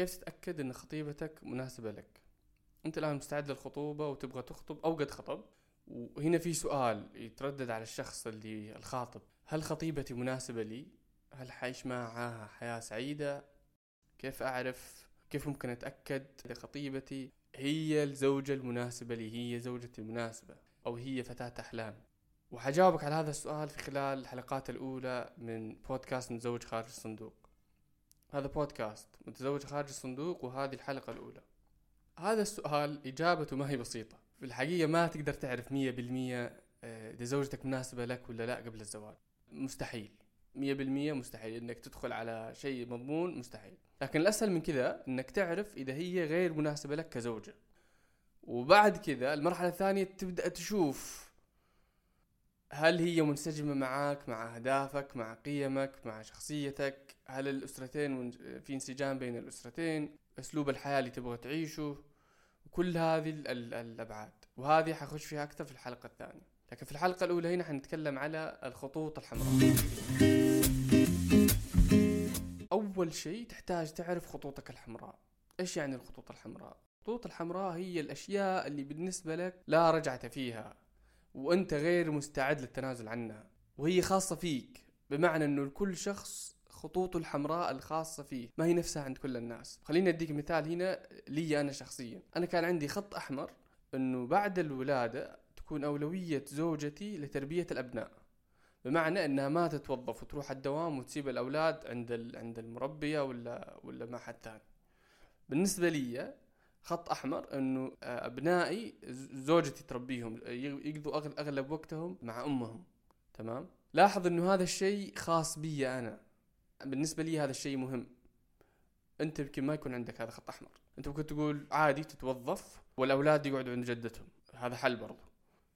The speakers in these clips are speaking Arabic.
كيف تتأكد أن خطيبتك مناسبة لك أنت الآن مستعد للخطوبة وتبغى تخطب أو قد خطب وهنا في سؤال يتردد على الشخص اللي الخاطب هل خطيبتي مناسبة لي؟ هل حعيش معها حياة سعيدة؟ كيف أعرف؟ كيف ممكن أتأكد إذا خطيبتي هي الزوجة المناسبة لي هي زوجتي المناسبة أو هي فتاة أحلام وحجاوبك على هذا السؤال في خلال الحلقات الأولى من بودكاست متزوج خارج الصندوق هذا بودكاست متزوج خارج الصندوق وهذه الحلقة الأولى. هذا السؤال إجابته ما هي بسيطة. في الحقيقة ما تقدر تعرف مية بالمية آه، إذا زوجتك مناسبة لك ولا لا قبل الزواج. مستحيل. مية بالمية مستحيل. إنك تدخل على شيء مضمون مستحيل. لكن الأسهل من كذا إنك تعرف إذا هي غير مناسبة لك كزوجة. وبعد كذا المرحلة الثانية تبدأ تشوف هل هي منسجمة معك مع أهدافك مع قيمك مع شخصيتك؟ هل الأسرتين في انسجام بين الأسرتين؟ أسلوب الحياة اللي تبغى تعيشه؟ كل هذه الأبعاد. وهذه حخش فيها أكثر في الحلقة الثانية. لكن في الحلقة الأولى هنا حنتكلم على الخطوط الحمراء. أول شيء تحتاج تعرف خطوطك الحمراء. إيش يعني الخطوط الحمراء؟ الخطوط الحمراء هي الأشياء اللي بالنسبة لك لا رجعة فيها. وأنت غير مستعد للتنازل عنها. وهي خاصة فيك بمعنى أنه لكل شخص خطوطه الحمراء الخاصة فيه ما هي نفسها عند كل الناس. خليني أديك مثال هنا لي أنا شخصيا. أنا كان عندي خط أحمر أنه بعد الولادة تكون أولوية زوجتي لتربية الأبناء. بمعنى إنها ما تتوظف وتروح الدوام وتسيب الأولاد عند عند المربية ولا ولا مع حد ثاني. بالنسبة لي خط أحمر إنه أبنائي زوجتي تربيهم يقضوا أغلب وقتهم مع أمهم تمام؟ لاحظ إنه هذا الشيء خاص بي أنا. بالنسبة لي هذا الشيء مهم. أنت يمكن ما يكون عندك هذا خط أحمر. أنت ممكن تقول عادي تتوظف والأولاد يقعدوا عند جدتهم. هذا حل برضه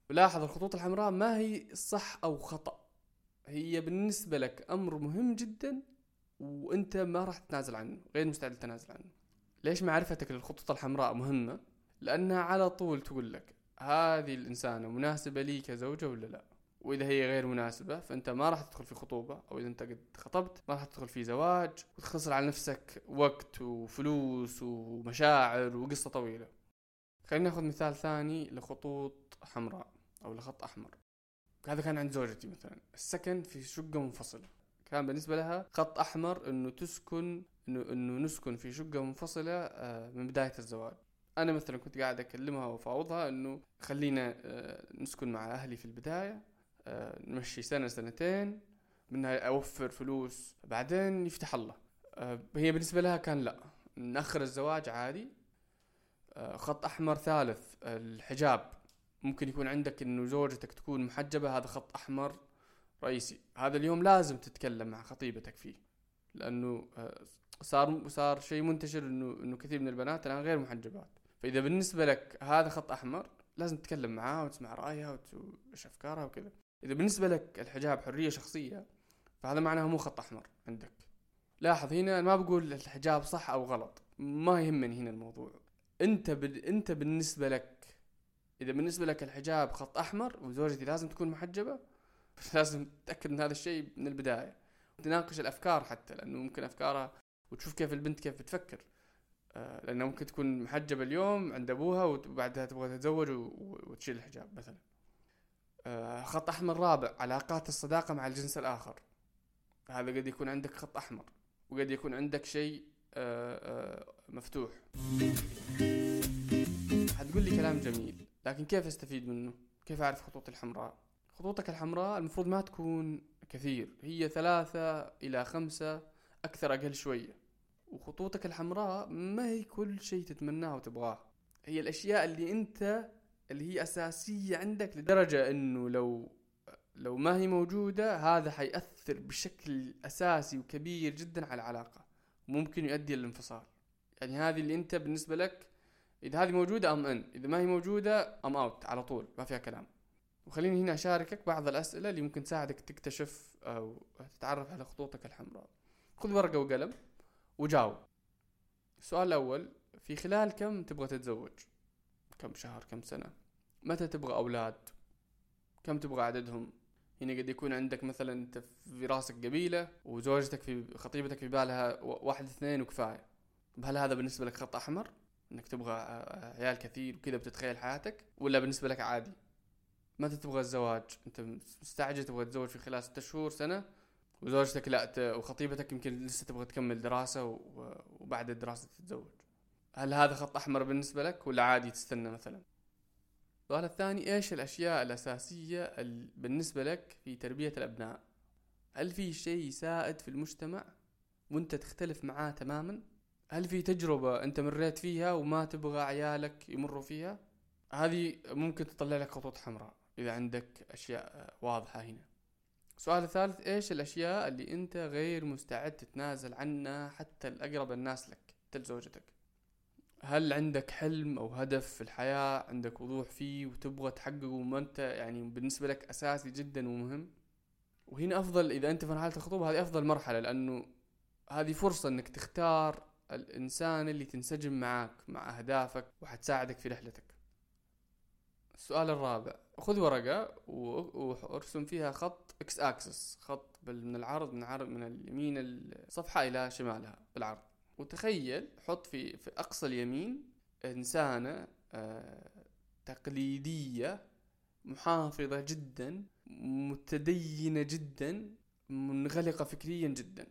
لاحظ الخطوط الحمراء ما هي صح أو خطأ. هي بالنسبة لك أمر مهم جدا وأنت ما راح تتنازل عنه غير مستعد للتنازل عنه. ليش معرفتك للخطوط الحمراء مهمة؟ لأنها على طول تقول لك هذه الإنسانة مناسبة لي كزوجة ولا لا؟ وإذا هي غير مناسبة فأنت ما راح تدخل في خطوبة أو إذا أنت قد خطبت ما راح تدخل في زواج وتخسر على نفسك وقت وفلوس ومشاعر وقصة طويلة. خلينا ناخذ مثال ثاني لخطوط حمراء أو لخط أحمر. هذا كان عند زوجتي مثلا. السكن في شقة منفصلة. كان بالنسبة لها خط أحمر إنه تسكن إنه إنه نسكن في شقة منفصلة آه، من بداية الزواج. أنا مثلا كنت قاعد أكلمها وأفاوضها إنه خلينا آه، نسكن مع أهلي في البداية آه، نمشي سنة سنتين منها أوفر فلوس بعدين يفتح الله. هي بالنسبة لها كان لا. نأخر الزواج عادي. خط أحمر ثالث الحجاب. ممكن يكون عندك إنه زوجتك تكون محجبة هذا خط أحمر. رئيسي. هذا اليوم لازم تتكلم مع خطيبتك فيه لأنه آه، صار صار شيء منتشر إنه إنه كثير من البنات الآن غير محجبات. فإذا بالنسبة لك هذا خط أحمر لازم تتكلم معاها وتسمع رايها وايش افكارها وكذا. إذا بالنسبة لك الحجاب حرية شخصية فهذا معناه مو خط أحمر عندك. لاحظ هنا ما بقول الحجاب صح أو غلط ما يهمني هنا الموضوع. أنت ب... أنت بالنسبة لك إذا بالنسبة لك الحجاب خط أحمر وزوجتي لازم تكون محجبة لازم تتأكد من هذا الشيء من البداية. تناقش الأفكار حتى لأنه ممكن افكارها وتشوف كيف البنت كيف بتفكر. آه لأنها ممكن تكون محجبة اليوم عند أبوها وبعدها تبغى تتزوج وتشيل الحجاب مثلا. آه خط أحمر رابع علاقات الصداقة مع الجنس الآخر. هذا قد يكون عندك خط أحمر وقد يكون عندك شيء آه مفتوح. حتقول لي كلام جميل لكن كيف أستفيد منه؟ كيف أعرف خطوطي الحمراء؟ خطوطك الحمراء المفروض ما تكون كثير هي ثلاثة إلى خمسة أكثر أقل شوية. وخطوطك الحمراء ما هي كل شيء تتمناه وتبغاه. هي الأشياء اللي أنت اللي هي أساسية عندك لدرجة إنه لو لو ما هي موجودة هذا حيأثر بشكل أساسي وكبير جدا على العلاقة. ممكن يؤدي للانفصال يعني هذه اللي أنت بالنسبة لك إذا هذه موجودة أم أن؟ إذا ما هي موجودة أم اوت على طول ما فيها كلام. وخليني هنا أشاركك بعض الأسئلة اللي ممكن تساعدك تكتشف أو تتعرف على خطوطك الحمراء. خذ ورقة وقلم وجاوب. السؤال الأول في خلال كم تبغى تتزوج؟ كم شهر كم سنة؟ متى تبغى أولاد؟ كم تبغى عددهم؟ هنا قد يكون عندك مثلا أنت في راسك قبيلة وزوجتك في خطيبتك في بالها واحد اثنين وكفاية. هل هذا بالنسبة لك خط أحمر؟ إنك تبغى عيال كثير وكذا بتتخيل حياتك؟ ولا بالنسبة لك عادي؟ ما تبغى الزواج. أنت مستعجل تبغى تتزوج في خلال ستة شهور سنة. وزوجتك لا. وخطيبتك يمكن لسه تبغى تكمل دراسة و... وبعد الدراسة تتزوج. هل هذا خط أحمر بالنسبة لك ولا عادي تستنى مثلا؟ السؤال الثاني إيش الأشياء الأساسية بالنسبة لك في تربية الأبناء؟ هل في شيء سائد في المجتمع وأنت تختلف معاه تماما؟ هل في تجربة أنت مريت فيها وما تبغى عيالك يمروا فيها؟ هذه ممكن تطلع لك خطوط حمراء. إذا عندك أشياء واضحة هنا. السؤال الثالث إيش الأشياء اللي أنت غير مستعد تتنازل عنها حتى الأقرب الناس لك حتى لزوجتك؟ هل عندك حلم أو هدف في الحياة؟ عندك وضوح فيه وتبغى تحققه وما أنت يعني بالنسبة لك أساسي جدا ومهم؟ وهنا أفضل إذا أنت في مرحلة الخطوبة هذه أفضل مرحلة لأنه هذه فرصة إنك تختار الإنسان اللي تنسجم معاك مع أهدافك وحتساعدك في رحلتك. السؤال الرابع. خذ ورقة وارسم فيها خط إكس اكسس خط من العرض من العرض من اليمين الصفحة إلى شمالها بالعرض. وتخيل حط في في أقصى اليمين إنسانة آه تقليدية محافظة جدا متدينة جدا منغلقة فكريا جدا.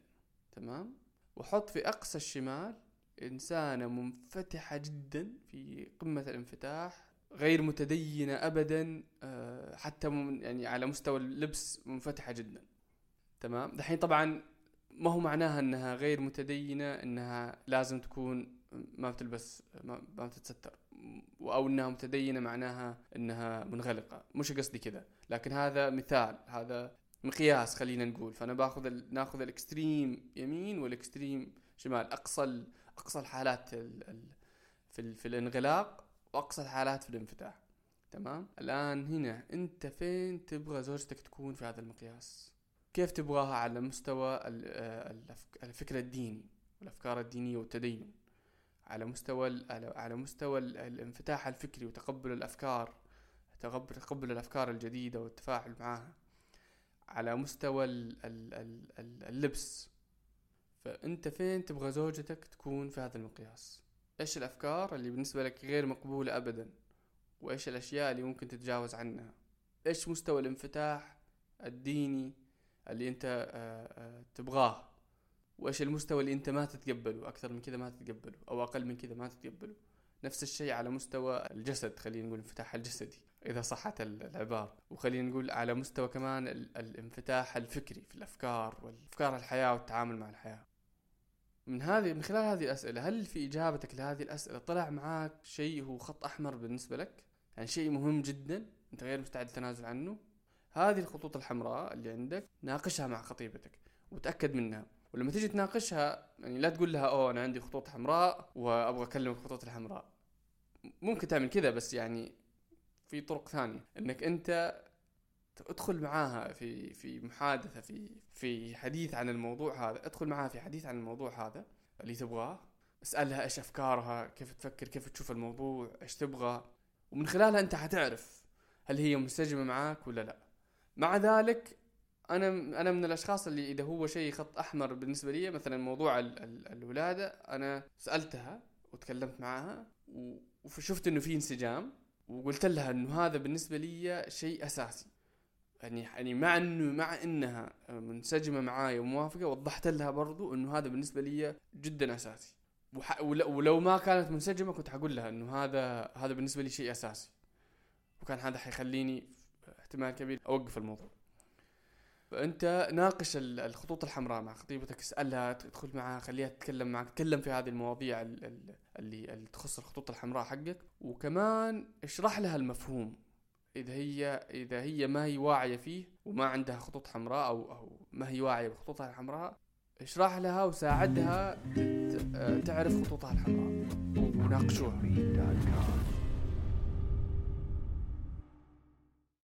تمام؟ وحط في أقصى الشمال إنسانة منفتحة جدا في قمة الانفتاح غير متدينة أبدا آه، حتى يعني على مستوى اللبس منفتحة جدا. تمام؟ دحين طبعا ما هو معناها إنها غير متدينة إنها لازم تكون ما بتلبس ما بتتستر. أو إنها متدينة معناها إنها منغلقة. مش قصدي كذا. لكن هذا مثال هذا مقياس خلينا نقول. فأنا باخذ. ناخذ الإكستريم يمين والإكستريم شمال. أقصى ال... أقصى الحالات ال... ال... في. في الانغلاق واقصى الحالات في الانفتاح تمام؟ الآن هنا أنت فين تبغى زوجتك تكون في هذا المقياس؟ كيف تبغاها على مستوى الفكر الديني والأفكار الدينية والتدين؟ على مستوى على مستوى الانفتاح الفكري وتقبل الأفكار تقبل الأفكار الجديدة والتفاعل معها. على مستوى اللبس فأنت فين تبغى زوجتك تكون في هذا المقياس؟ إيش الأفكار اللي بالنسبة لك غير مقبولة ابدا؟ وإيش الأشياء اللي ممكن تتجاوز عنها؟ إيش مستوى الانفتاح الديني اللي أنت آه، آه، تبغاه؟ وإيش المستوى اللي أنت ما تتقبله أكثر من كذا ما تتقبله أو أقل من كذا ما تتقبله؟ نفس الشيء على مستوى الجسد خلينا نقول الانفتاح الجسدي إذا صحت العبارة. وخلينا نقول على مستوى كمان الانفتاح الفكري في الأفكار والأفكار الحياة والتعامل مع الحياة. من هذه من خلال هذه الأسئلة هل في إجابتك لهذه الأسئلة طلع معاك شيء هو خط أحمر بالنسبة لك؟ يعني شيء مهم جدا أنت غير مستعد للتنازل عنه؟ هذه الخطوط الحمراء اللي عندك ناقشها مع خطيبتك وتأكد منها ولما تيجي تناقشها يعني لا تقول لها أوه أنا عندي خطوط حمراء وأبغى أكلم الخطوط الحمراء. ممكن تعمل كذا بس يعني في طرق ثانية إنك أنت ادخل معاها في في محادثة في في حديث عن الموضوع هذا. ادخل معاها في حديث عن الموضوع هذا اللي تبغاه. اسألها إيش أفكارها كيف تفكر كيف تشوف الموضوع إيش تبغى. ومن خلالها أنت حتعرف هل هي منسجمة معاك ولا لا. مع ذلك أنا أنا من الأشخاص اللي إذا هو شيء خط أحمر بالنسبة لي مثلا موضوع ال ال الولادة أنا سألتها وتكلمت معاها وشفت إنه في انسجام وقلت لها إنه هذا بالنسبة لي شيء أساسي. يعني يعني مع إنه مع إنها منسجمة معاي وموافقة وضحت لها برضو إنه هذا بالنسبة لي جدا أساسي. وح... ولو ما كانت منسجمة كنت حقول لها إنه هذا هذا بالنسبة لي شيء أساسي. وكان هذا حيخليني احتمال كبير أوقف الموضوع. فانت ناقش الخطوط الحمراء مع خطيبتك اسألها تدخل معها خليها تتكلم معك تكلم في هذه المواضيع اللي, اللي تخص الخطوط الحمراء حقك. وكمان اشرح لها المفهوم. إذا هي إذا هي ما هي واعية فيه وما عندها خطوط حمراء أو أو ما هي واعية بخطوطها الحمراء اشرح لها وساعدها تعرف خطوطها الحمراء. وناقشوها